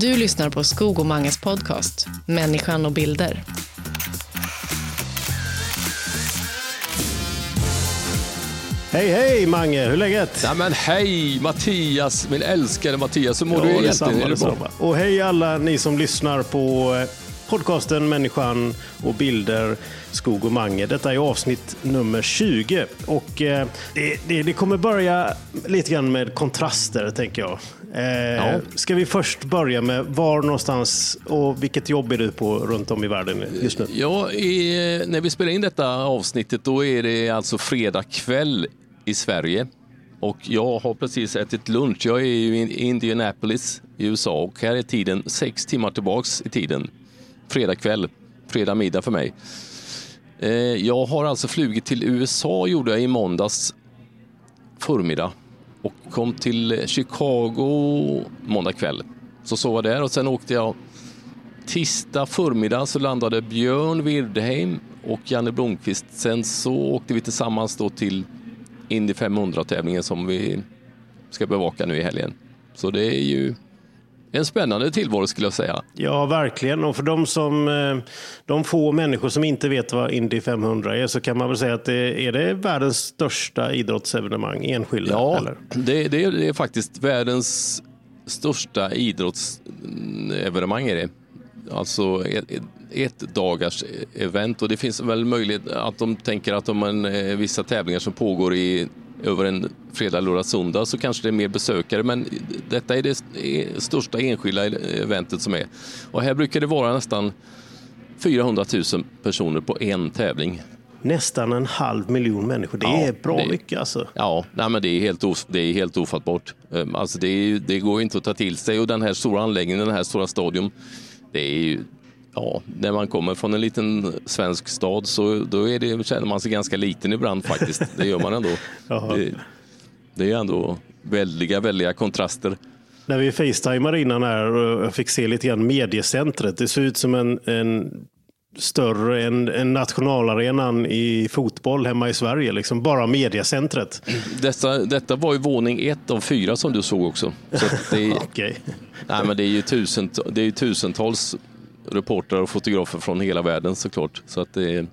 Du lyssnar på Skog och Manges podcast Människan och bilder. Hej hej Mange, hur är läget? Ja, men hej Mattias, min älskade Mattias. Hur mår du egentligen? detsamma, Är det bra? detsamma. Och hej alla ni som lyssnar på eh, podcasten Människan och bilder, Skog och Mange. Detta är avsnitt nummer 20 och eh, det, det, det kommer börja lite grann med kontraster tänker jag. Eh, Ska vi först börja med var någonstans och vilket jobb är du på runt om i världen just nu? Ja, i, när vi spelar in detta avsnittet då är det alltså fredag kväll i Sverige. Och jag har precis ätit lunch. Jag är ju i Indianapolis i USA och här är tiden sex timmar tillbaks i tiden. Fredag kväll, fredag middag för mig. Eh, Jag har alltså flugit till USA gjorde jag i måndags förmiddag och kom till Chicago måndag kväll. Så sov jag där och sen åkte jag tisdag förmiddag så landade Björn Wirdheim och Janne Blomqvist. Sen så åkte vi tillsammans då till Indy 500-tävlingen som vi ska bevaka nu i helgen. Så det är ju en spännande tillvaro skulle jag säga. Ja, verkligen. Och för de, som, eh, de få människor som inte vet vad Indy 500 är så kan man väl säga att det är det världens största idrottsevenemang, enskilda? Ja, eller? det, det, är- det är faktiskt världens största idrottsevenemang är det. Alltså ett, ett, ett dagars event och det finns väl möjlighet att de tänker att om man, eh, vissa tävlingar som pågår i över en fredag, lördag, söndag så kanske det är mer besökare men detta är det st- största enskilda eventet som är. Och här brukar det vara nästan 400 000 personer på en tävling. Nästan en halv miljon människor. Det Ja, är bra det- mycket alltså. Ja, nej, men det är helt, of, det är helt ofattbart. Ehm, Alltså det, är, det går inte att ta till sig och den här stora anläggningen, den här stora stadion, det är ju, ja, när man kommer från en liten svensk stad så då är det, känner man sig ganska liten ibland faktiskt. Det gör man ändå. Det, det är ändå väldiga, väldiga kontraster. När vi facetimade innan här och jag fick se lite grann mediecentret. Det ser ut som en, en större än en nationalarenan i fotboll hemma i Sverige. Liksom bara mediecentret. Detta, detta var ju våning ett av fyra som du såg också. Så det, är- Okej. Nej, men det är ju tusent, det är tusentals reportrar och fotografer från hela världen såklart. Så att det är,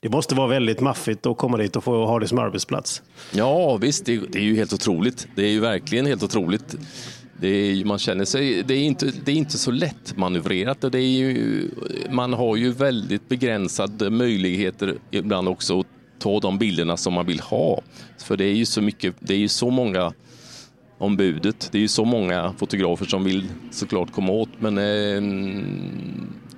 Det måste vara väldigt maffigt att komma dit och få ha det som arbetsplats. ja, visst, det, det är ju helt otroligt. Det är ju verkligen helt otroligt. Det är, man känner sig, det är inte, det är inte så lätt manövrerat och det är ju, man har ju väldigt begränsade möjligheter ibland också att ta de bilderna som man vill ha. För det är ju så mycket, det är ju så många om budet. Det är ju så många fotografer som vill såklart komma åt, men eh,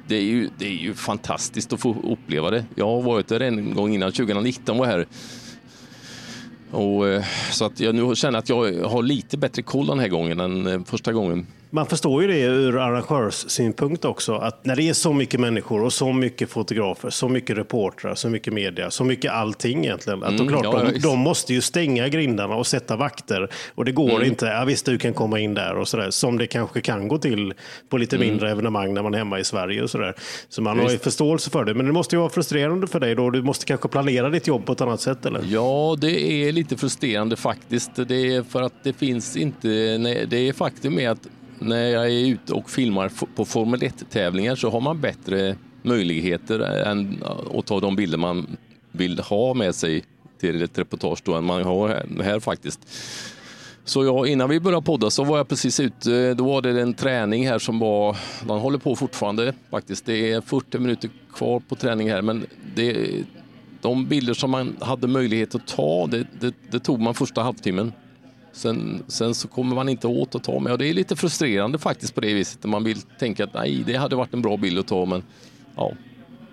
det, är ju, det är ju fantastiskt att få uppleva det. Jag har varit där en gång innan, 2019 var jag här. Och, eh, så att jag nu känner att jag har lite bättre koll den här gången än eh, första gången. Man förstår ju det ur arrangörssynpunkt också, att när det är så mycket människor och så mycket fotografer, så mycket reportrar, så mycket media, så mycket allting egentligen. Att Mm, klart, ja, de, visst. de måste ju stänga grindarna och sätta vakter. Och det går Mm. inte, ja visst du kan komma in där och sådär, som det kanske kan gå till på lite mindre evenemang när man är hemma i Sverige och sådär. Så man har ju Mm. Visst. förståelse för det. Men det måste ju vara frustrerande för dig då, du måste kanske planera ditt jobb på ett annat sätt eller? Ja, det är lite frustrerande faktiskt. Det är för att det finns inte... Nej, det är faktum är att när jag är ute och filmar på Formel 1-tävlingar så har man bättre möjligheter än att ta de bilder man vill ha med sig till ett reportage då än man har här, här faktiskt. Så jag, innan vi började podda så var jag precis ute, då var det en träning här som var, den håller på fortfarande faktiskt. Det är 40 minuter kvar på träning här men det, de bilder som man hade möjlighet att ta, det, det, det tog man första halvtimmen. Sen, sen så kommer man inte åt att ta med och det är lite frustrerande faktiskt på det viset. Man vill tänka att nej, det hade varit en bra bild att ta men ja,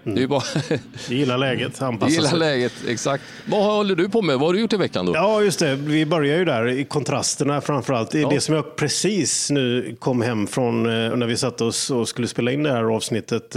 det är bara gillar läget, anpassa gilla sig. läget. Exakt. Vad håller du på med? Vad har du gjort i veckan då? Ja, just det. Vi börjar ju där i kontrasterna framförallt. Ja. det som jag precis nu kom hem från eh, när vi satt oss och skulle spela in det här avsnittet.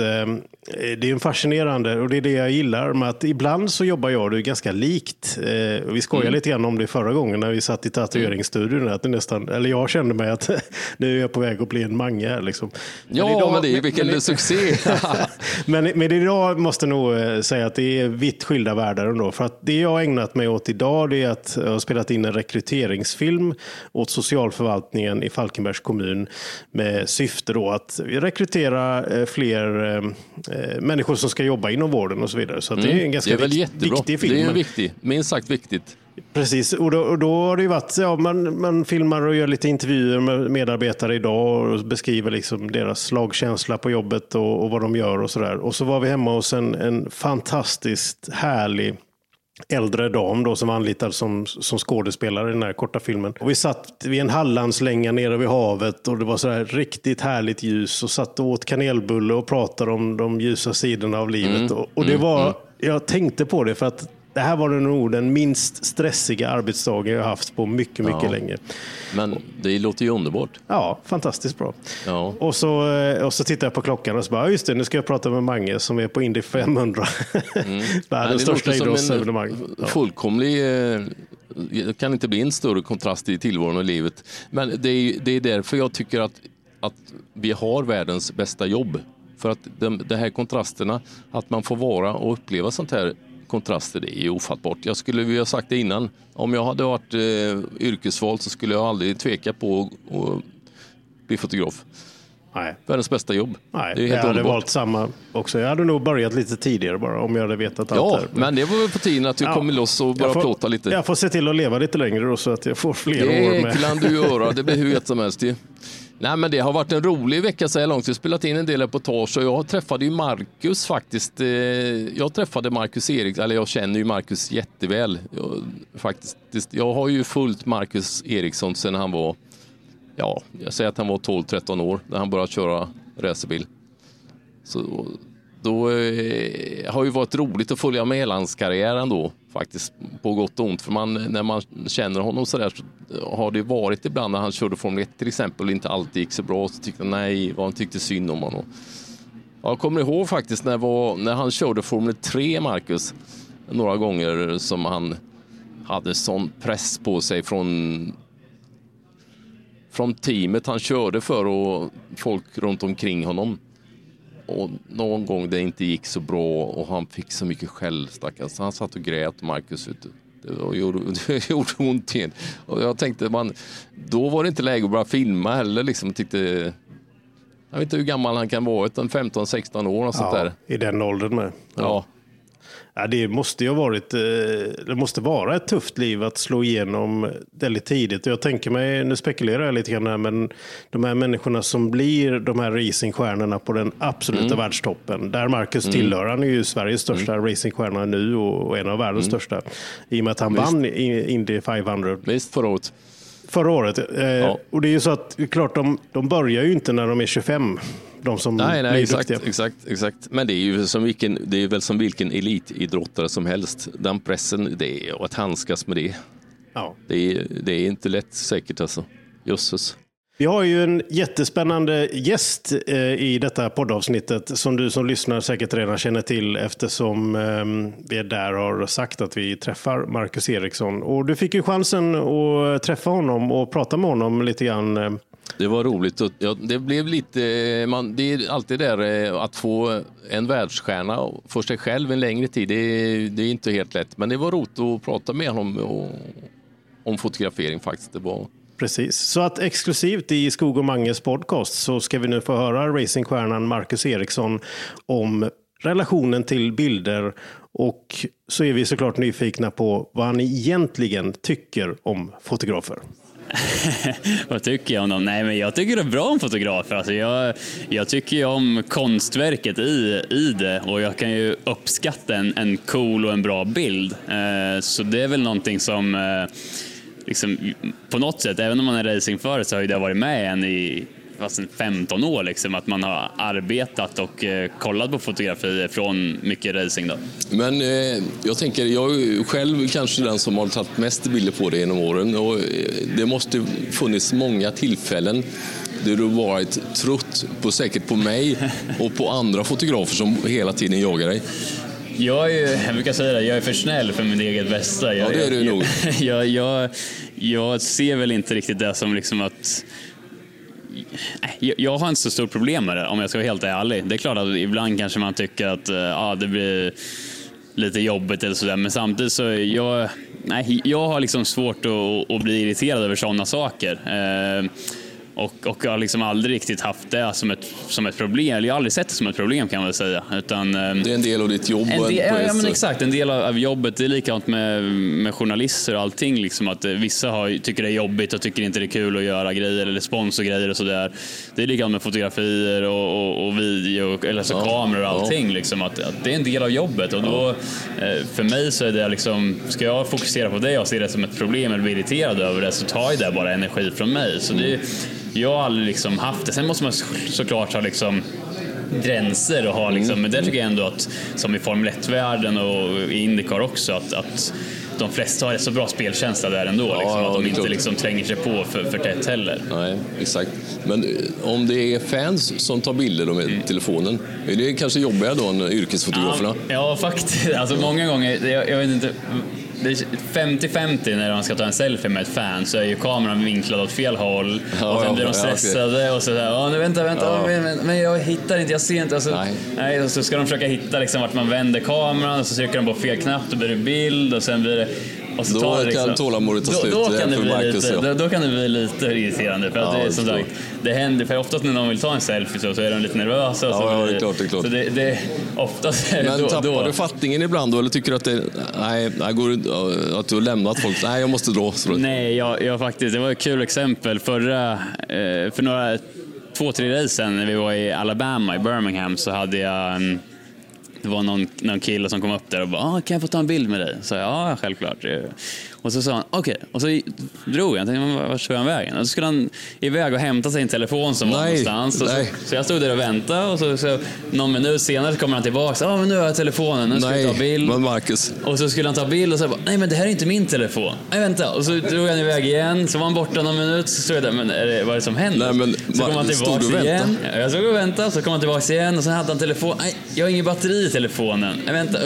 Eh, det är en fascinerande och det är det jag gillar med att ibland så jobbar jag det ganska likt. Eh, vi skojade mm. lite grann om det förra gången när vi satt i tatueringsstudion. Att det nästan, eller jag kände mig att nu är jag på väg att bli en mange här. Liksom. Ja, men, idag, men det vilken men, succé! men, men idag måste jag nog eh, säga att det är vitt skilda världar ändå. För att det jag har ägnat mig åt idag det är att jag har spelat in en rekryteringsfilm åt socialförvaltningen i Falkenbergs kommun med syfte då att rekrytera fler människor som ska jobba inom vården och så vidare. Så mm. det är en ganska det är väl viktig film. Det är viktig, minst sagt viktigt. Precis, och då, och då har det ju varit, ja, man, man filmar och gör lite intervjuer med medarbetare idag och beskriver liksom deras slagkänsla på jobbet och, och vad de gör och sådär. Och så var vi hemma hos en, en fantastiskt härlig äldre dam då som var anlitad som, som skådespelare i den här korta filmen. Och vi satt vid en Hallandslänga nere vid havet och det var så här riktigt härligt ljus och satt och åt kanelbulle och pratade om de ljusa sidorna av livet. Mm. Och, och, det mm. var, mm. jag tänkte på det för att det här var nog den minst stressiga arbetsdagen jag haft på mycket, mycket ja. länge. Men det låter ju underbart. Ja, fantastiskt bra. Ja. Och, så, eh, och så tittar jag på klockan och så bara, just det, nu ska jag prata med Mange som är på Indy 500. Mm. Världens största idrottsevenemang. Ja. Fullkomlig, eh, det kan inte bli en större kontrast i tillvaron och livet. Men det är, det är därför jag tycker att, att vi har världens bästa jobb. För att de, de här kontrasterna, att man får vara och uppleva sånt här kontraster, det är ofattbart. Jag skulle vilja sagt det innan. Om jag hade varit eh, yrkesvald så skulle jag aldrig tveka på att bli fotograf. Nej. Världens bästa jobb. Nej, det är helt jag hade underbart. valt samma också. Jag hade nog börjat lite tidigare bara om jag hade vetat allt. Ja, men det var väl på tiden att du ja. kommer loss och börjar plåta lite. Jag får se till att leva lite längre då så att jag får fler det år med. Det kan du göra. Det blir hur gött som helst. Nej, men det har varit en rolig vecka så här långt. Vi har spelat in en del reportage och jag träffade ju Marcus faktiskt. Eh, jag träffade Marcus Eriksson, eller jag känner ju Marcus jätteväl. Jag, faktiskt, jag har ju följt Marcus Eriksson sedan han var, ja, jag säger att han var 12-13 år när han började köra racerbil. Så då eh, har ju varit roligt att följa med hela hans karriär ändå faktiskt på gott och ont. För man, när man känner honom så där så har det varit ibland när han körde Formel 1 till exempel och inte alltid gick så bra så tyckte nej, vad han tyckte synd om honom. Jag kommer ihåg faktiskt när, var, när han körde Formel 3, Marcus, några gånger som han hade sån press på sig från från teamet han körde för och folk runt omkring honom. Och någon gång det inte gick så bra och han fick så mycket skäll stackars. Han satt och grät Marcus ute. Det gjorde, det gjorde ont igen. Och jag tänkte, man, då var det inte läge att börja filma heller. Liksom, tyckte, jag vet inte hur gammal han kan vara, 15-16 år. Och sånt ja, där. I den åldern med. Ja. ja. Ja, det måste ju ha varit, eh, det måste vara ett tufft liv att slå igenom väldigt tidigt. Jag tänker mig, nu spekulerar jag lite grann här, men de här människorna som blir de här racingstjärnorna på den absoluta mm. världstoppen. Där Marcus mm. tillhör, han är ju Sveriges största mm. racingstjärna nu och en av världens mm. största. I och med att han Visst. vann Indy 500. Visst, förra året. Förra året. Eh, ja. Och det är ju så att, klart, de, de börjar ju inte när de är 25 de som nej, nej, blir exakt, duktiga. Exakt, exakt. Men det är ju som vilken, det är väl som vilken elitidrottare som helst. Den pressen, det är att handskas med det. Ja. Det, är, det är inte lätt säkert alltså. Jösses. Vi har ju en jättespännande gäst eh, i detta poddavsnittet som du som lyssnar säkert redan känner till eftersom eh, vi där har sagt att vi träffar Marcus Eriksson. Och du fick ju chansen att träffa honom och prata med honom lite grann eh, det var roligt. Ja, det blev lite, man, det är alltid där eh, att få en världsstjärna för sig själv en längre tid. Det är, det är inte helt lätt. Men det var roligt att prata med honom och, om fotografering faktiskt. Det var... Precis, så att exklusivt i Skog och Manges podcast så ska vi nu få höra racingstjärnan Marcus Eriksson om relationen till bilder och så är vi såklart nyfikna på vad han egentligen tycker om fotografer. Vad tycker jag om dem? Nej, men jag tycker det är bra om fotografer. Alltså jag, jag tycker ju om konstverket i, i det och jag kan ju uppskatta en, en cool och en bra bild. Eh, så det är väl någonting som eh, liksom, på något sätt, även om man är racingförare så har ju det varit med en i fast 15 år, liksom, att man har arbetat och eh, kollat på fotografier från mycket racing. Då. Men eh, jag tänker, jag är själv kanske den som har tagit mest bilder på det genom åren och eh, det måste funnits många tillfällen där du varit trött på, säkert på mig och på andra fotografer som hela tiden jagar dig. Jag, är ju, jag brukar säga det, jag är för snäll för min eget bästa. Jag, Ja, det är du nog. Jag, jag, jag ser väl inte riktigt det som liksom att Nej, jag, har inte så stort problem med det om jag ska vara helt ärlig. Det är klart att ibland kanske man tycker att eh, ja, det blir lite jobbigt eller sådär. Men samtidigt så jag, nej, jag har liksom svårt att, att bli irriterad över sådana saker. Eh, och, och jag har liksom aldrig riktigt haft det som ett, som ett problem. Eller jag har aldrig sett det som ett problem kan man väl säga. Utan, eh, Det är en del av ditt jobb. en del, ja, ja, men exakt. En del av, jobbet. Det är likadant med, med journalister och allting. Liksom, att eh, vissa har, tycker det är jobbigt och tycker inte det är kul att göra grejer eller sponsorgrejer och sådär. Det är likadant med fotografier och, och, och video, eller så Ja, kameror och ja. allting. Liksom, att, att det är en del av jobbet. Och då, eh, för mig så är det liksom, ska jag fokusera på det och se det som ett problem eller bli irriterad över det så tar ju det bara energi från mig. Så det, jag har aldrig liksom haft det. Sen måste man så- såklart ha liksom gränser och ha liksom, men där tycker jag ändå att som i Formel 1-världen och i Indycar också att, att de flesta har rätt så bra spelkänsla där ändå. liksom, ja, att de inte klart. liksom tränger sig på för, för tätt heller. Nej, exakt. Men eh, om det är fans som tar bilder med Mm. telefonen, är det kanske jobbigare då än yrkesfotograferna? Ja, ja, faktiskt. Alltså många gånger, jag, jag vet inte. Det är 50-50 när man ska ta en selfie med ett fan så är ju kameran vinklad åt fel håll Ja, och sen blir de stressade och sådär. Ja, nu vänta, vänta, Ja. men, men, men jag hittar inte, jag ser inte. Alltså, Nej. nej. och så ska de försöka hitta liksom, vart man vänder kameran och så trycker de på fel knapp, då blir det bild och sen blir det... Och så Då tar det liksom, kan tålamodet ta då, slut, Då eh, kan, det bli lite, då, då kan det bli lite irriterande. För att Ja, det, är som sagt, det händer, för oftast när någon vill ta en selfie så, så är de lite nervösa. och Ja, så ja, det är klart, det är klart. Så det, det, oftast är det Men då, tappar då. du fattningen ibland då, eller tycker du att, det, nej, nej, går, att du har lämnat folk? Nej, jag måste dra. Nej, jag, jag faktiskt, det var ett kul exempel. Förra, eh, för några, två, tre race sedan när vi var i Alabama, i Birmingham, så hade jag en, det var någon, någon kille som kom upp där och bara ah, “Kan jag få ta en bild med dig?” Så jag “Ja, självklart”. Och så sa han “Okej”. Och så drog jag. Jag tänkte, "Men vart tog han vägen? Och så skulle han iväg och hämta sin telefon som var Nej, någonstans. Och så, nej. så jag stod där och väntade och så, så någon minut senare så kommer han tillbaka. “Ja, men nu har jag telefonen. Nu ska vi ta Nej, bild.” men Marcus. Och så skulle han ta bild och så bara, nej men det här är inte min telefon. Nej vänta. Och så drog han iväg igen, så var han borta någon minut, så stod jag där, men är det, vad är det som händer? Nej, men, så kom han tillbaka igen. Ja, Jag stod och väntade, så kom han tillbaka igen och så hade han telefon. Nej, jag har ingen batteri i telefonen. Nej, vänta.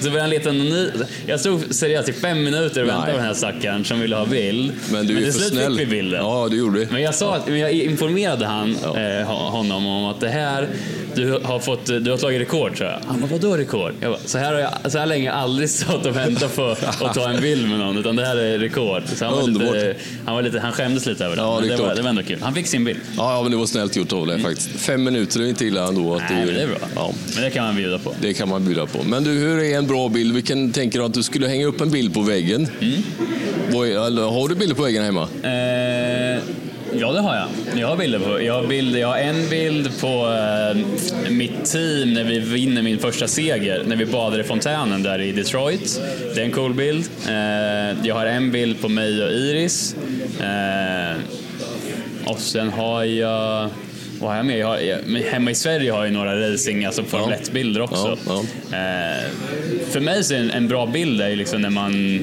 Så började han leta någon ny. Jag stod seriöst i fem minuter och väntade På den här stackaren som ville ha bild. Men du är till för slut snäll. fick vi bilden. Ja, du gjorde det. Men jag, sa att, men jag informerade han, eh, honom om att det här, du har, fått, du har tagit rekord tror jag. Han bara, vadå rekord? Jag bara, så här, har jag, så här länge aldrig stått och väntat på att ta en bild med någon, utan det här är rekord. Så han, var Underbart. lite, han, var lite, han skämdes lite över det, Ja, men det är det, var, klart. det var ändå kul. Han fick sin bild. Ja, ja, men det var snällt gjort av dig faktiskt. Fem minuter är inte illa ändå. Att Nej, du, men det är bra. Ja, Men det kan man bjuda på. det kan man bjuda på. Men du, hur är en bra bild? Vilken tänker du att du skulle hänga upp en bild på väggen? Mm. Är- eller, har du bilder på väggen hemma? Eh, ja, det har jag. Jag har bilder på. Jag har, bilder, jag har en bild på eh, mitt team när vi vinner min första seger, när vi badar i fontänen där i Detroit. Det är en cool bild. Eh, jag har en bild på mig och Iris. Eh, och sen har jag vad har jag med? Jag har, hemma i Sverige har jag några racing, alltså Formel Ja. 1-bilder också. Ja, Eh, för mig så är en, en bra bild är liksom när man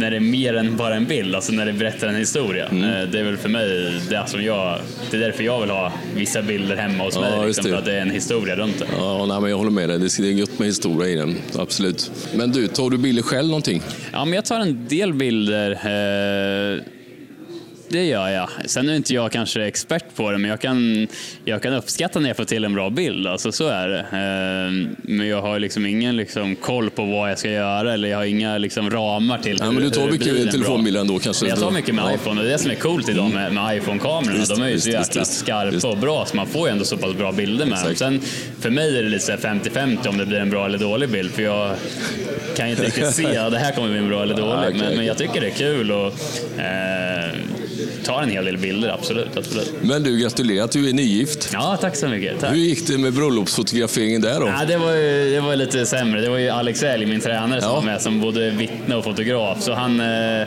när det är mer än bara en bild, alltså när det berättar en historia. Mm. Eh, Det är väl för mig det som jag, det är därför jag vill ha vissa bilder hemma hos Ja, mig, liksom, för att det är en historia runt det. Ja, nej, men jag håller med dig. Det är gött med historia i den. Absolut. Men du, tar du bilder själv någonting? Ja, men jag tar en del bilder. Eh, det gör jag. Sen är inte jag kanske expert på det, men jag kan, jag kan uppskatta när jag får till en bra bild. Alltså, så är det. Eh, men jag har liksom ingen liksom, koll på vad jag ska göra eller jag har inga liksom, ramar till Ja, men du tar mycket telefonbilder ändå kanske? Jag tar mycket med Ja. iPhone och det är det som är coolt idag med, med iPhone-kamerorna. De är ju så jäkla skarpa och bra så man får ju ändå så pass bra bilder med dem. Sen för mig är det lite så här 50-50 om det blir en bra eller dålig bild för jag kan inte riktigt se att det här kommer bli en bra eller dålig. Men, men jag tycker det är kul och eh, tar en hel del bilder, absolut. absolut. Men du, gratulerar att du är nygift. Ja, tack så mycket. Tack. Hur gick det med bröllopsfotograferingen där då? Ja, det, var ju, det var lite sämre. Det var ju Alex Elg, min tränare, som Ja. var med som både vittne och fotograf. Så han, eh, eh,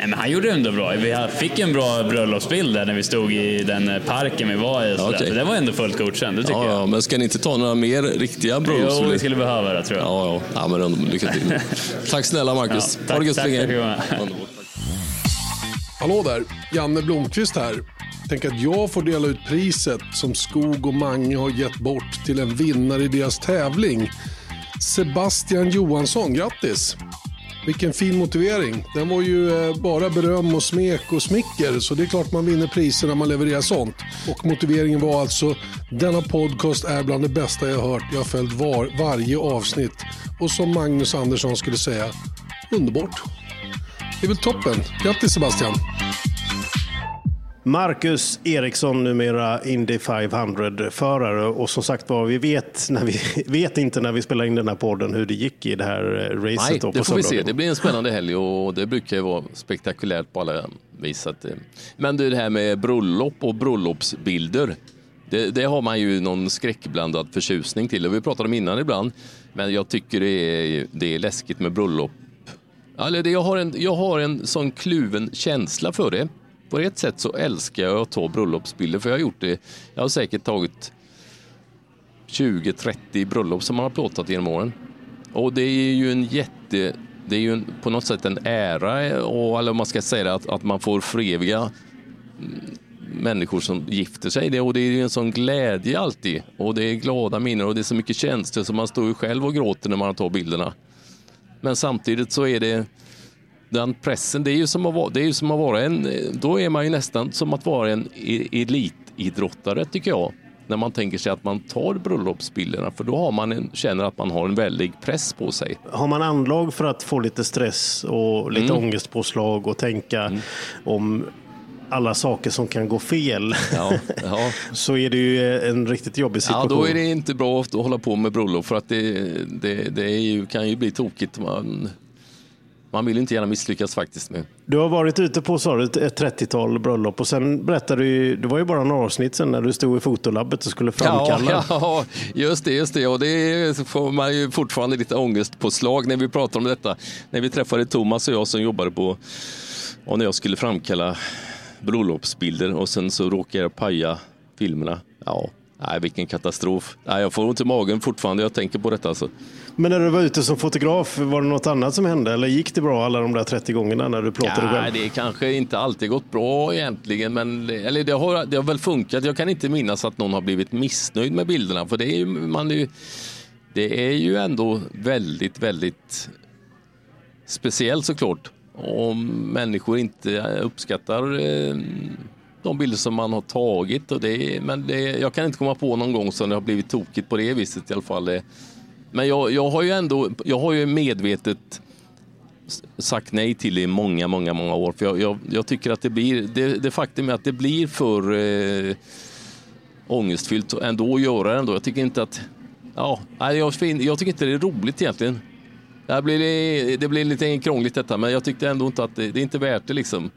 men han gjorde det ändå bra. Vi fick en bra bröllopsbild där när vi stod i den parken vi var i. Sådär. Okej. Så det var ändå fullt godkänt, det tycker Ja, jag. ja, men ska ni inte ta några mer riktiga Jo, bröllopsbilder? vi skulle behöva det tror jag. Ja, ja. ja men ändå, lycka till. Tack snälla Marcus. Ja, tack, ha det gött så länge. Hallå där, Janne Blomqvist här. Tänk att jag får dela ut priset som Skog och Mange har gett bort till en vinnare i deras tävling. Sebastian Johansson, grattis! Vilken fin motivering. Den var ju eh, bara beröm och smek och smicker. Så det är klart man vinner priser när man levererar sånt. Och motiveringen var alltså, denna podcast är bland det bästa jag hört. Jag har följt var, varje avsnitt. Och som Magnus Andersson skulle säga, underbart. Det är väl toppen. Grattis Sebastian! Marcus Eriksson, numera Indy 500-förare. Och som sagt var, vi vet, när vi vet inte när vi spelar in den här podden hur det gick i det här eh, racet. Nej, då på det får vi se. söndagen. Det blir en spännande helg och det brukar ju vara spektakulärt på alla vis. Eh, Men det här med bröllop och bröllopsbilder. Det, det har man ju någon skräckblandad förtjusning till. Och vi pratade om innan ibland. Men jag tycker det är, det är läskigt med bröllop. Alltså, jag, har en, jag har en sån kluven känsla för det. På ett sätt så älskar jag att ta bröllopsbilder för jag har gjort det. Jag har säkert tagit 20-30 bröllop som man har plåtat genom åren. Och det är ju en jätte... Det är ju en, på något sätt en ära, och, eller om man ska säga det, att, att man får föreviga mm, människor som gifter sig. Det, och det är ju en sån glädje alltid. Och det är glada minnen och det är så mycket känslor så man står ju själv och gråter när man tar bilderna. Men samtidigt så är det den pressen, det är ju som att vara, det är ju som att vara en, då är man ju nästan som att vara en e- elitidrottare tycker jag. När man tänker sig att man tar bröllopsbilderna för då har man en, känner att man har en väldig press på sig. Har man anlag för att få lite stress och lite Mm. ångestpåslag och tänka om alla saker som kan gå fel Ja, ja. så är det ju en riktigt jobbig ja, situation. då är det inte bra att hålla på med bröllop för att det, det, det ju, kan ju bli tokigt. Man, man vill inte gärna misslyckas faktiskt med. Du har varit ute på sa du, ett 30-tal bröllop och sen berättade du, det var ju bara några avsnitt sen när du stod i fotolabbet och skulle framkalla. Ja, ja, just det, just det. Och det får man ju fortfarande lite ångest på slag när vi pratar om detta. När vi träffade Thomas och jag som jobbade på, och när jag skulle framkalla bröllopsbilder och sen så råkade jag paja filmerna. Ja, nej, vilken katastrof. Nej, jag får ont i magen fortfarande jag tänker på detta. Alltså. Men när du var ute som fotograf, var det något annat som hände? Eller gick det bra alla de där 30 gångerna när du plåtade Ja, själv? det kanske inte alltid gått bra egentligen, men eller det, har, det har väl funkat. Jag kan inte minnas att någon har blivit missnöjd med bilderna, för det är ju, man är ju, det är ju ändå väldigt, väldigt speciellt såklart om människor inte uppskattar eh, de bilder som man har tagit. Och det, men det, jag kan inte komma på någon gång som det har blivit tokigt på det viset i alla fall. Eh. Men jag, jag har ju ändå, jag har ju medvetet sagt nej till det i många, många, många år. För jag, jag, jag tycker att det blir, det, det faktum är att det blir för eh, ångestfyllt ändå att göra det ändå. Jag tycker inte att, ja, jag, jag tycker inte det är roligt egentligen. Det, blir, det blir lite krångligt detta, men jag tyckte ändå inte att det, det är inte värt det liksom.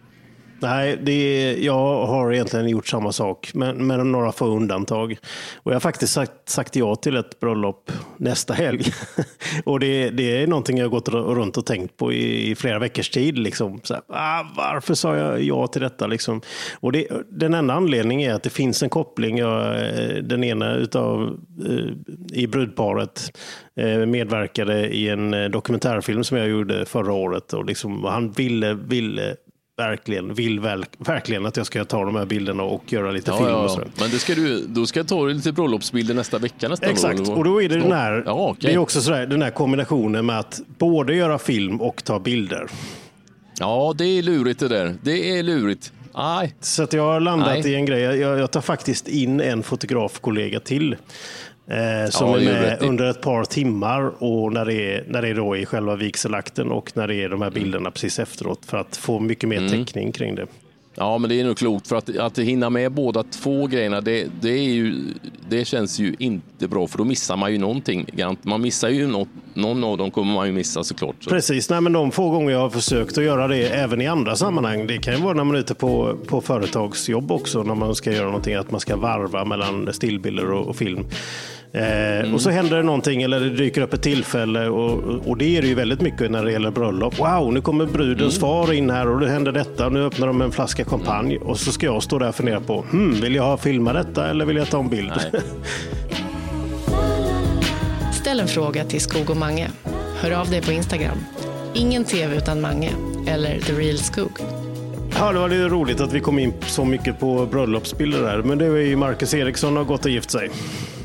Nej, det är, jag har egentligen gjort samma sak, men med några få undantag. Och jag har faktiskt sagt, sagt ja till ett bröllop nästa helg. och det, det är någonting jag har gått runt och tänkt på i, i flera veckors tid. Liksom. Så här, ah, varför sa jag ja till detta? Liksom? Och det, den enda anledningen är att det finns en koppling. Jag, eh, den ena utav, eh, i brudparet eh, medverkade i en dokumentärfilm som jag gjorde förra året. Och liksom, han ville, ville verkligen, vill väl, verkligen att jag ska ta de här bilderna och göra lite Ja, film och ja. Men det ska du, då ska jag ta lite bröllopsbilder nästa vecka nästan. Exakt, och då är det den här, Ja, okej. det är också sådär, den här kombinationen med att både göra film och ta bilder. Ja, det är lurigt det där. Det är lurigt. Nej, Så jag har landat Nej. i en grej, jag, jag tar faktiskt in en fotografkollega till. Eh, som Ja, är med under ett par timmar och när det, är, när det är då i själva vigselakten och när det är de här bilderna precis efteråt för att få mycket Mm. mer täckning kring det. Ja, men det är nog klokt för att, att hinna med båda två grejerna, det, det, är ju, det känns ju inte bra för då missar man ju någonting. Man missar ju något, någon av dem kommer man ju missa såklart. Så. Precis, nej, men de få gånger jag har försökt att göra det även i andra sammanhang. Det kan ju vara när man är ute på, på företagsjobb också, när man ska göra någonting, att man ska varva mellan stillbilder och, och film. Eh, Och så händer det någonting eller det dyker upp ett tillfälle och, och det är det ju väldigt mycket när det gäller bröllop. Wow, nu kommer brudens far in här och det händer detta. Nu öppnar de en flaska champagne och så ska jag stå där och fundera på, hmm, vill jag ha filma detta eller vill jag ta en bild? Ställ en fråga till Skog och Mange. Hör av dig på Instagram. Ingen tv utan Mange eller The Real Skog. Ja, det var lite roligt att vi kom in så mycket på bröllopsbilder där. Men det var ju Marcus Eriksson har gått och gift sig.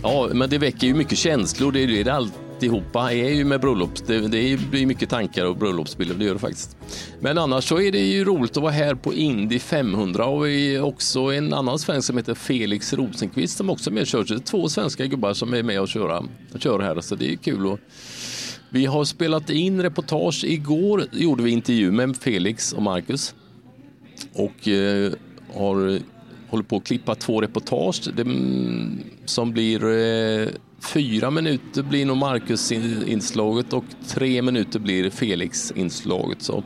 Ja, men det väcker ju mycket känslor. Det är ju det alltihopa är ju med bröllops. Det, det blir mycket tankar och bröllopsbilder, det gör det faktiskt. Men annars så är det ju roligt att vara här på Indy 500 och vi är också en annan svensk som heter Felix Rosenqvist som också är med och kör. Så det är två svenska gubbar som är med och kör, kör här, så det är kul. Och vi har spelat in reportage. Igår gjorde vi intervju med Felix och Marcus och eh, har håller på att klippa två reportage. Det, mm, som blir eh, fyra minuter blir nog Marcus-inslaget och tre minuter blir Felix-inslaget. Så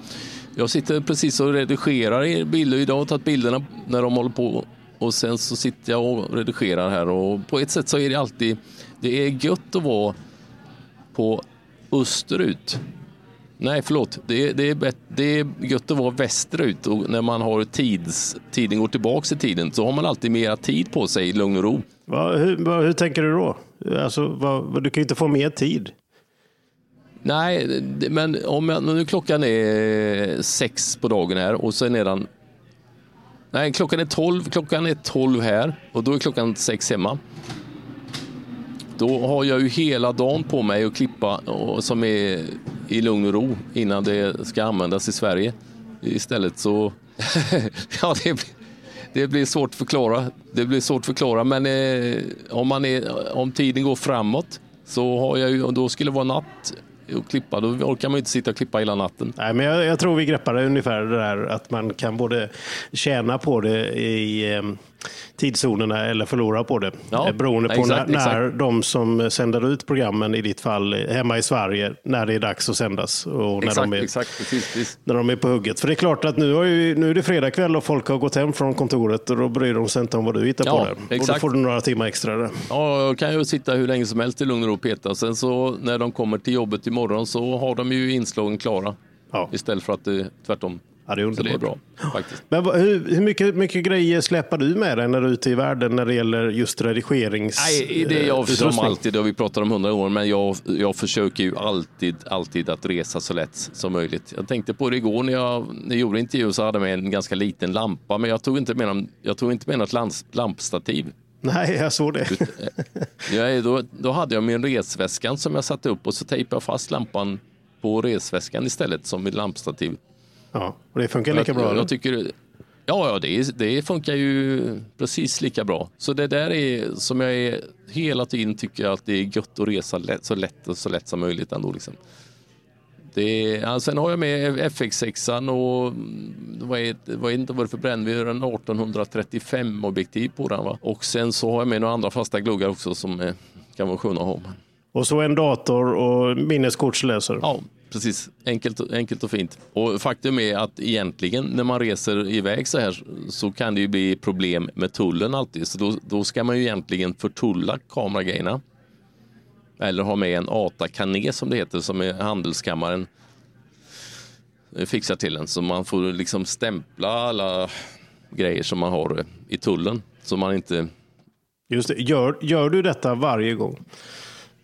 jag sitter precis och redigerar bilder. Idag och tagit bilderna när de håller på och sen så sitter jag och redigerar här och på ett sätt så är det alltid, det är gött att vara på österut. Nej, förlåt. Det är, det, är, det är gött att vara västerut och när man har tids, tiden går tillbaka i tiden så har man alltid mera tid på sig i lugn och ro. Va, hur, va, hur tänker du då? Alltså, va, du kan ju inte få mer tid. Nej, men om jag, nu klockan är sex på dagen här och sen är den... Nej, klockan är tolv, klockan är tolv här och då är klockan sex hemma. Då har jag ju hela dagen på mig att klippa och, som är i lugn och ro innan det ska användas i Sverige. Istället så... ja, det blir, det blir svårt att förklara. Det blir svårt att förklara, men eh, om, man är, om tiden går framåt så har jag ju, då skulle det vara natt och klippa, då orkar man inte sitta och klippa hela natten. Nej, men jag, jag tror vi greppar ungefär det där att man kan både tjäna på det i eh, tidszonerna eller förlora på det. Ja, eh, beroende på exakt, när, när exakt. de som sänder ut programmen, i ditt fall hemma i Sverige, när det är dags att sändas. Och när, Exakt, de är, exakt, precis, precis. när de är på hugget. För det är klart att nu, har ju, nu är det fredagkväll och folk har gått hem från kontoret och då bryr de sig inte om vad du hittar Ja, på där. Och då exakt. får du några timmar extra där. Ja, jag kan ju sitta hur länge som helst i lugn och ro och peta. Sen så när de kommer till jobbet imorgon så har de ju inslagen klara. Ja. Istället för att det är tvärtom. Ja, det är Så det är underbart. bra faktiskt. Men hur, hur mycket, mycket grejer släpar du med dig när du är ute i världen när det gäller just redigerings... Nej, det är jag som utrustning? alltid, har vi pratat om hundra år, men jag, jag försöker ju alltid, alltid att resa så lätt som möjligt. Jag tänkte på det igår när jag, när jag gjorde intervju så hade jag med en ganska liten lampa, men jag tog inte med, någon- jag tog inte med något lamps- lampstativ. Nej, jag såg det. Jag, då, då hade jag min resväskan som jag satte upp och så tejpade jag fast lampan på resväskan istället som mitt lampstativ. Ja, och det funkar lika jag, bra. jag, tycker, ja, ja det, det funkar ju precis lika bra. Så det där är som jag är hela tiden tycker att det är gött att resa lätt, så lätt och så lätt som möjligt ändå. Liksom. Det ja, sen har jag med FX6 och mm, vad är, vad är inte vad det för brännved, en 1835 objektiv på den. Va? Och sen så har jag med några andra fasta gluggar också som eh, kan vara sköna att ha. Och så en dator och minneskortsläsare. Ja, precis. Enkelt, enkelt och fint. Och faktum är att egentligen när man reser iväg så här så kan det ju bli problem med tullen alltid. Så då, då ska man ju egentligen förtulla kameragrejerna. Eller ha med en ATA-kané som det heter, som är handelskammaren eh, fixar till en. Så man får liksom stämpla alla grejer som man har eh, i tullen. Så man inte Just det. Gör, gör du detta varje gång?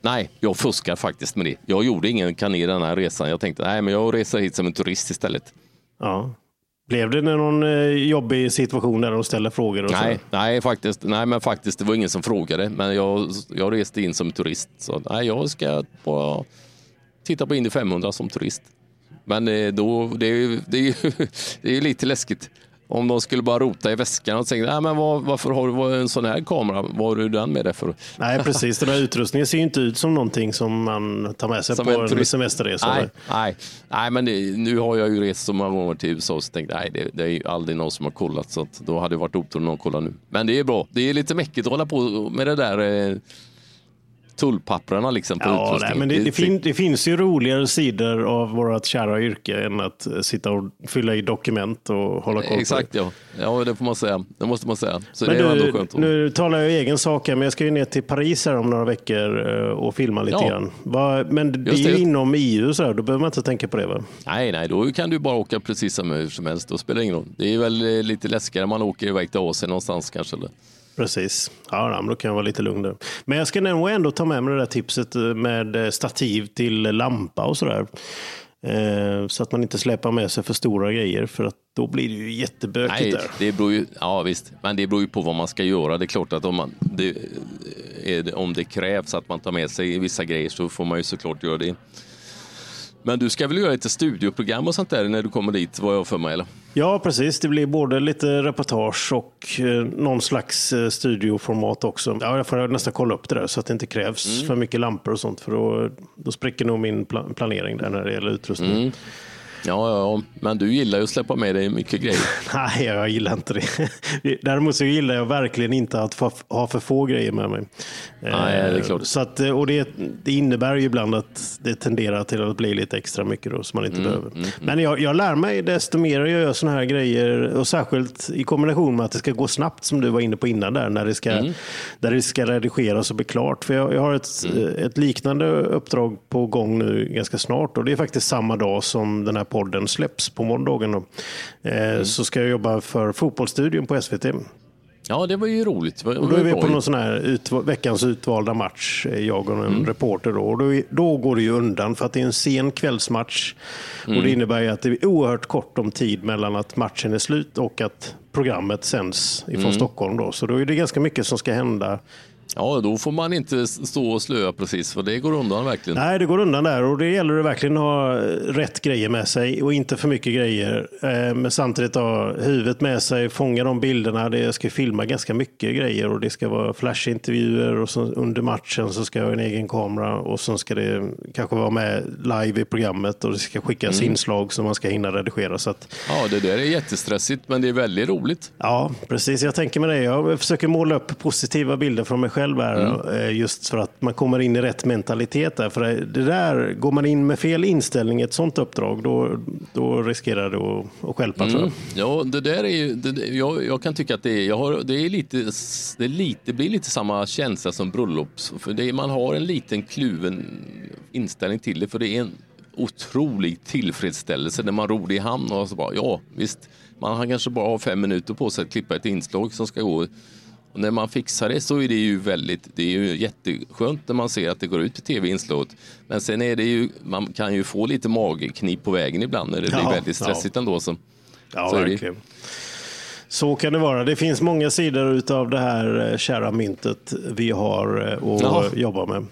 Nej, jag fuskar faktiskt med det. Jag gjorde ingen kané den här resan. Jag tänkte, nej, men jag reser hit som en turist istället. Ja. Blev det någon eh, jobbig situation där de ställer frågor? Och Nej, så? nej, faktiskt, nej, men faktiskt, det var ingen som frågade. Men jag, jag reste in som turist. Så nej, jag ska bara titta på Indy 500 som turist. Men eh, då, det, är, det, är, det är lite läskigt. Om de skulle bara rota i väskan och nej, men var, varför har du en sån här kamera? Vad har du den med det för? Nej, precis. Den här utrustningen ser ju inte ut som någonting som man tar med sig Som på en en, semesterresa. Nej, nej, nej men det, nu har jag ju rest så många gånger till USA så tänkte nej, det, det är ju aldrig någon som har kollat så då hade det varit otur om någon kollar nu. Men det är bra. Det är lite mäckigt att hålla på med det där eh, tullpapperna liksom på Ja, nej, men det, det, fin, det finns ju roligare sidor av vårt kära yrke än att eh, sitta och fylla i dokument och hålla koll på Exakt ja. Ja, det får man säga. Det måste man säga. Så Men det är ändå du, skönt. att- nu talar jag i egen sak här, men jag ska ju ner till Paris här om några veckor eh, och filma lite Ja. grann. Men det är ju det. inom EU, så här, då behöver man inte tänka på det va? Nej, nej, då kan du bara åka precis som, hur som helst. Då spelar det ingen roll. Det är väl eh, lite läskigare om man åker iväg till Asien någonstans kanske. Eller? Precis. Ja, men då kan jag vara lite lugn där. Men jag ska nog ändå ta med mig det där tipset eh, med eh, stativ till lampa och sådär. Eh, så att man inte släpar med sig för stora grejer. För att då blir det ju jättebökigt Nej, där. det beror ju, ja visst, men det beror ju på vad man ska göra. Det är klart att om, man, det, om det krävs att man tar med sig vissa grejer så får man ju såklart göra det. Men du ska väl göra lite studioprogram och sånt där när du kommer dit, vad jag för mig? Eller? Ja, precis. Det blir både lite reportage och eh, någon slags eh, studioformat också. Ja, jag får nästan kolla upp det där så att det inte krävs Mm. för mycket lampor och sånt. För då, då spricker nog min pla- planering där när det gäller utrustning. Mm. Ja, ja, men du gillar ju att släppa med dig mycket grejer. Nej, jag gillar inte det. Däremot så gillar jag verkligen inte att ha för få grejer med mig. Nej, det är Eh, klart. Så att, eh, och det, det innebär ju ibland att det tenderar till att bli lite extra mycket då, som man inte Mm, behöver. Men jag, jag lär mig desto mer jag gör sådana här grejer och särskilt i kombination med att det ska gå snabbt som du var inne på innan där, när det ska, Mm. där det ska redigeras och bli klart. För jag, jag har ett, Mm. ett liknande uppdrag på gång nu ganska snart och det är faktiskt samma dag som den här podden släpps på måndagen. Då. Eh, Mm. Så ska jag jobba för Fotbollsstudion på SVT. Ja, det var ju roligt. Och då är vi på någon sån här ut, veckans utvalda match, eh, jag och en reporter. Då. Och då, då går det ju undan för att det är en sen kvällsmatch. Och det innebär ju att det är oerhört kort om tid mellan att matchen är slut och att programmet sänds ifrån Stockholm. Då. Så då är det ganska mycket som ska hända. Ja, då får man inte stå och slöa precis, för det går undan verkligen. Nej, det går undan där och det gäller att verkligen ha rätt grejer med sig och inte för mycket grejer. Eh, Men samtidigt ha huvudet med sig, fånga de bilderna. Det ska filma ganska mycket grejer och det ska vara flashintervjuer och så under matchen så ska jag ha en egen kamera och så ska det kanske vara med live i programmet och det ska skickas inslag som man ska hinna redigera. Så att, Ja, det där är jättestressigt, men det är väldigt roligt. Ja, precis. Jag tänker med det. Jag försöker måla upp positiva bilder från mig själv här, eh, just för att man kommer in i rätt mentalitet där. För det där, går man in med fel inställning i ett sånt uppdrag, då, då riskerar det att, att stjälpa tror jag. Mm. Ja, det där är ju, det, jag, jag kan tycka att det är, har, det är lite, det är lite, det blir lite samma känsla som bröllops. För det är, man har en liten kluven inställning till det, för det är en otrolig tillfredsställelse när man ror det i hamn och så bara, ja visst, man har kanske bara fem minuter på sig att klippa ett inslag som ska gå. Och när man fixar det så är det ju väldigt, det är ju jätteskönt när man ser att det går ut på tv-inslaget. Men sen är det ju, man kan ju få lite magknip på vägen ibland när det blir Ja, väldigt stressigt ändå. Så. Ja, Så det. verkligen. Så kan det vara. Det finns många sidor av det här eh, kära myntet vi har eh, att Ja. jobba med.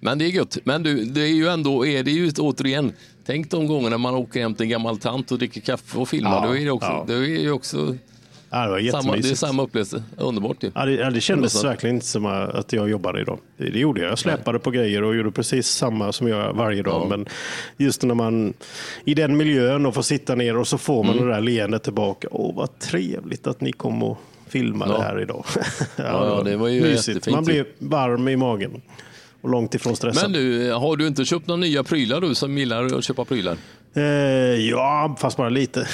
Men det är gött. Men du, det är ju ändå, är det ju återigen, tänk de gångerna man åker hem till en gammal tant och dricker kaffe och filmar. Ja, då är det också, ja. det är ju också Ja, det var samma, det är samma upplevelse. Underbart ju. Ja, det, ja, det kändes verkligen inte som att jag jobbade idag. Det, gjorde jag. Jag släpade på grejer och gjorde precis samma som jag varje dag. Men just när man i den miljön och får sitta ner och så får man Mm. det där leendet tillbaka. Åh, vad trevligt att ni kom och filmade Ja. här idag. ja, ja, det var ju mysigt. Man blir varm i magen och långt ifrån stressad. Men du, har du inte köpt några nya prylar du som gillar att köpa prylar? Eh, ja, fast bara lite.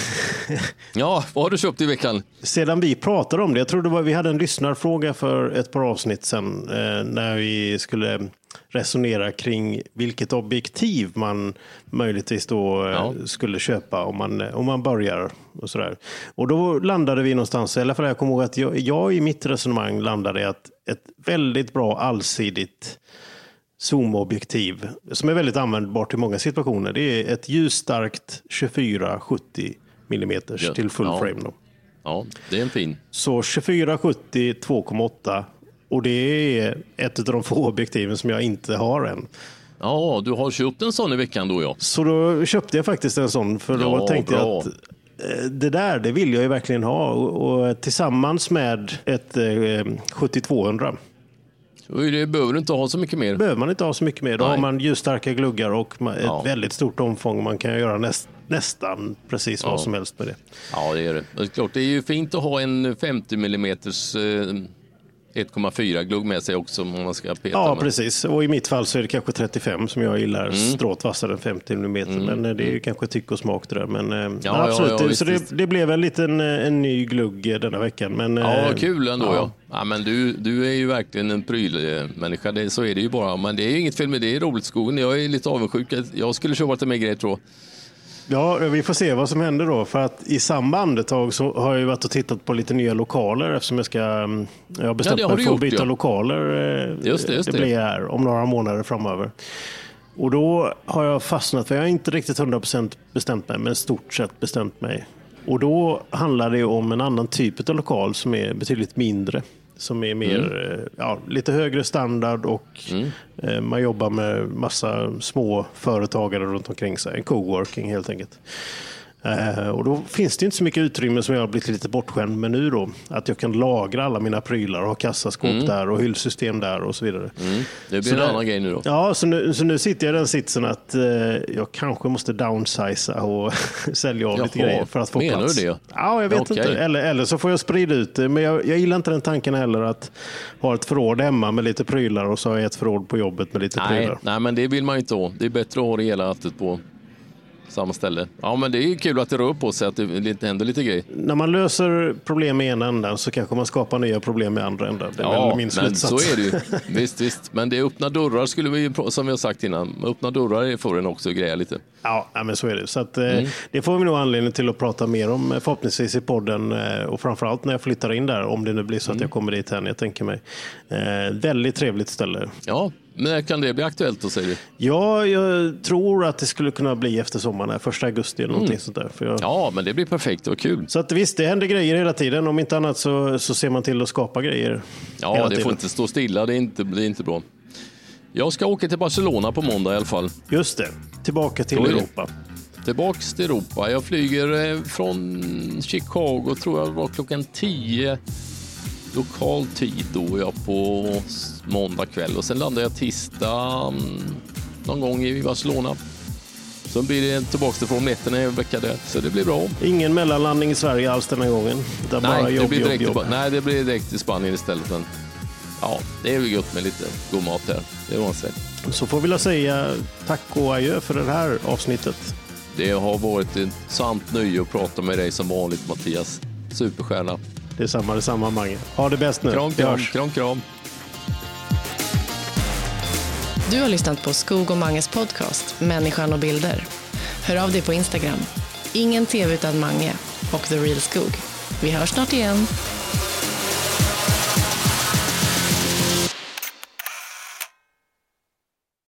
Ja, vad har du köpt i veckan? Sedan vi pratade om det, jag tror det var, vi hade en lyssnarfråga för ett par avsnitt sedan eh, när vi skulle resonera kring vilket objektiv man möjligtvis då eh, Ja. skulle köpa om man, om man börjar. Och, sådär. och då landade vi någonstans, i alla fall jag kommer ihåg att jag, jag i mitt resonemang landade i att ett väldigt bra allsidigt zoomobjektiv som är väldigt användbart i många situationer. Det är ett ljusstarkt 24-70 mm till full ja. frame. Då. Ja, det är en fin. Så 2470 2,8 och det är ett av de få objektiven som jag inte har än. Ja, du har köpt en sån i veckan då ja. Så då köpte jag faktiskt en sån för då Ja, tänkte bra. jag att eh, det där, det vill jag ju verkligen ha och, och tillsammans med ett eh, 7200 Och Det behöver du inte ha så mycket mer. behöver man inte ha så mycket mer. Då Nej. har man ljusstarka gluggar och ett Ja. väldigt stort omfång. Man kan göra näst, nästan precis vad Ja. som helst med det. Ja, det är det. Det är, klart, det är ju fint att ha en 50 mm eh, 1,4 glugg med sig också om man ska peta Ja, med. precis. Och i mitt fall så är det kanske 35 som jag gillar. Mm. Stråt vassare än 50 mm. Men eh, det är ju kanske tyck och smak det där. Men, eh, men ja, absolut, ja, så det, det blev en liten eh, en ny glugg denna veckan. Men, Ja, kul ändå ja. ja. men du, du är ju verkligen en prylmänniska, det, så är det ju bara. Men det är ju inget fel med det, det är roligt skogen. Jag är lite avundsjuk. Jag skulle köpa lite mer grejer tror jag. Ja, vi får se vad som händer då. För att i samma andetag så har jag varit och tittat på lite nya lokaler eftersom jag ska... mm, Jag har bestämt det har mig för att byta ja. lokaler. eh, Just det, just det. blir här om några månader framöver. Och då har jag fastnat, för jag har inte riktigt 100% bestämt mig, men stort sett bestämt mig Och då handlar det om en annan typ av lokal som är betydligt mindre. Som är mer, eh, ja, lite högre standard och eh, man jobbar med massa små företagare runt omkring sig. En coworking helt enkelt. Eh, och då finns det inte så mycket utrymme som jag har blivit lite bortskämd med nu då. Att jag kan lagra alla mina prylar och ha kassaskåp där och hyllsystem där och så vidare. Det blir Så en där- annan grej nu då. Ja, så nu, så nu sitter jag i den sitsen att eh, jag kanske måste downsiza och sälja av lite grejer för att få menar plats. du det? Ja, jag vet Okej. inte. Eller, eller så får jag sprida ut det. Men jag, jag gillar inte den tanken heller att ha ett förråd hemma med lite prylar och så har jag ett förråd på jobbet med lite Nej, prylar. nej, men det vill man ju inte ha. Det är bättre att ha det hela på samma ställe. Ja, men det är kul att det rör på sig, att det händer lite grejer. När man löser problem i ena änden så kanske man skapar nya problem i andra änden. Det är Ja, väl min men slutsats. så är det ju. Visst, visst. Men det är öppna dörrar, skulle vi, som vi har sagt innan. Öppna dörrar får en också greja lite. Ja, men så är det. Så att, eh, Mm. Det får vi nog anledning till att prata mer om eh, förhoppningsvis i podden eh, och framförallt när jag flyttar in där, om det nu blir så Mm. att jag kommer dit än, jag tänker mig. Eh, väldigt trevligt ställe. Ja, men när kan det bli aktuellt då, säger du? Ja, jag tror att det skulle kunna bli efter sommaren, första augusti eller någonting sånt där. Jag... Mm. Ja, men det blir perfekt. Var kul. Så att visst, det händer grejer hela tiden. Om inte annat så, så ser man till att skapa grejer. Ja, det får tiden. inte stå stilla. Det är inte, det är inte bra. Jag ska åka till Barcelona på måndag i alla fall. Just det, tillbaka till. Europa. Tillbaks till Europa. Jag flyger eh, från Chicago, tror jag var klockan 10 lokal tid då jag på måndag kväll och sen landar jag tisdag mm, någon gång i Barcelona. Så blir det tillbaks till Formel 1 en vecka där, så det blir bra. Ingen mellanlandning i Sverige alls denna gången. Det är bara Nej, jobb, det blir jobb, direkt jobb. Ba- nej, det blir direkt till Spanien istället. Men ja, det är väl gott med lite god mat här. Det var sig. Så får vi väl säga tack och adjö för det här avsnittet. Det har varit ett sant nöje att prata med dig som vanligt Mattias. Superstjärna. Det är samma, det är samma Mange. Ha det bäst nu. Kram, kram, kram, kram. Du har lyssnat på Skog och Manges podcast Människan och bilder. Hör av dig på Instagram. Ingen tv utan Mange och The Real Skog. Vi hörs snart igen.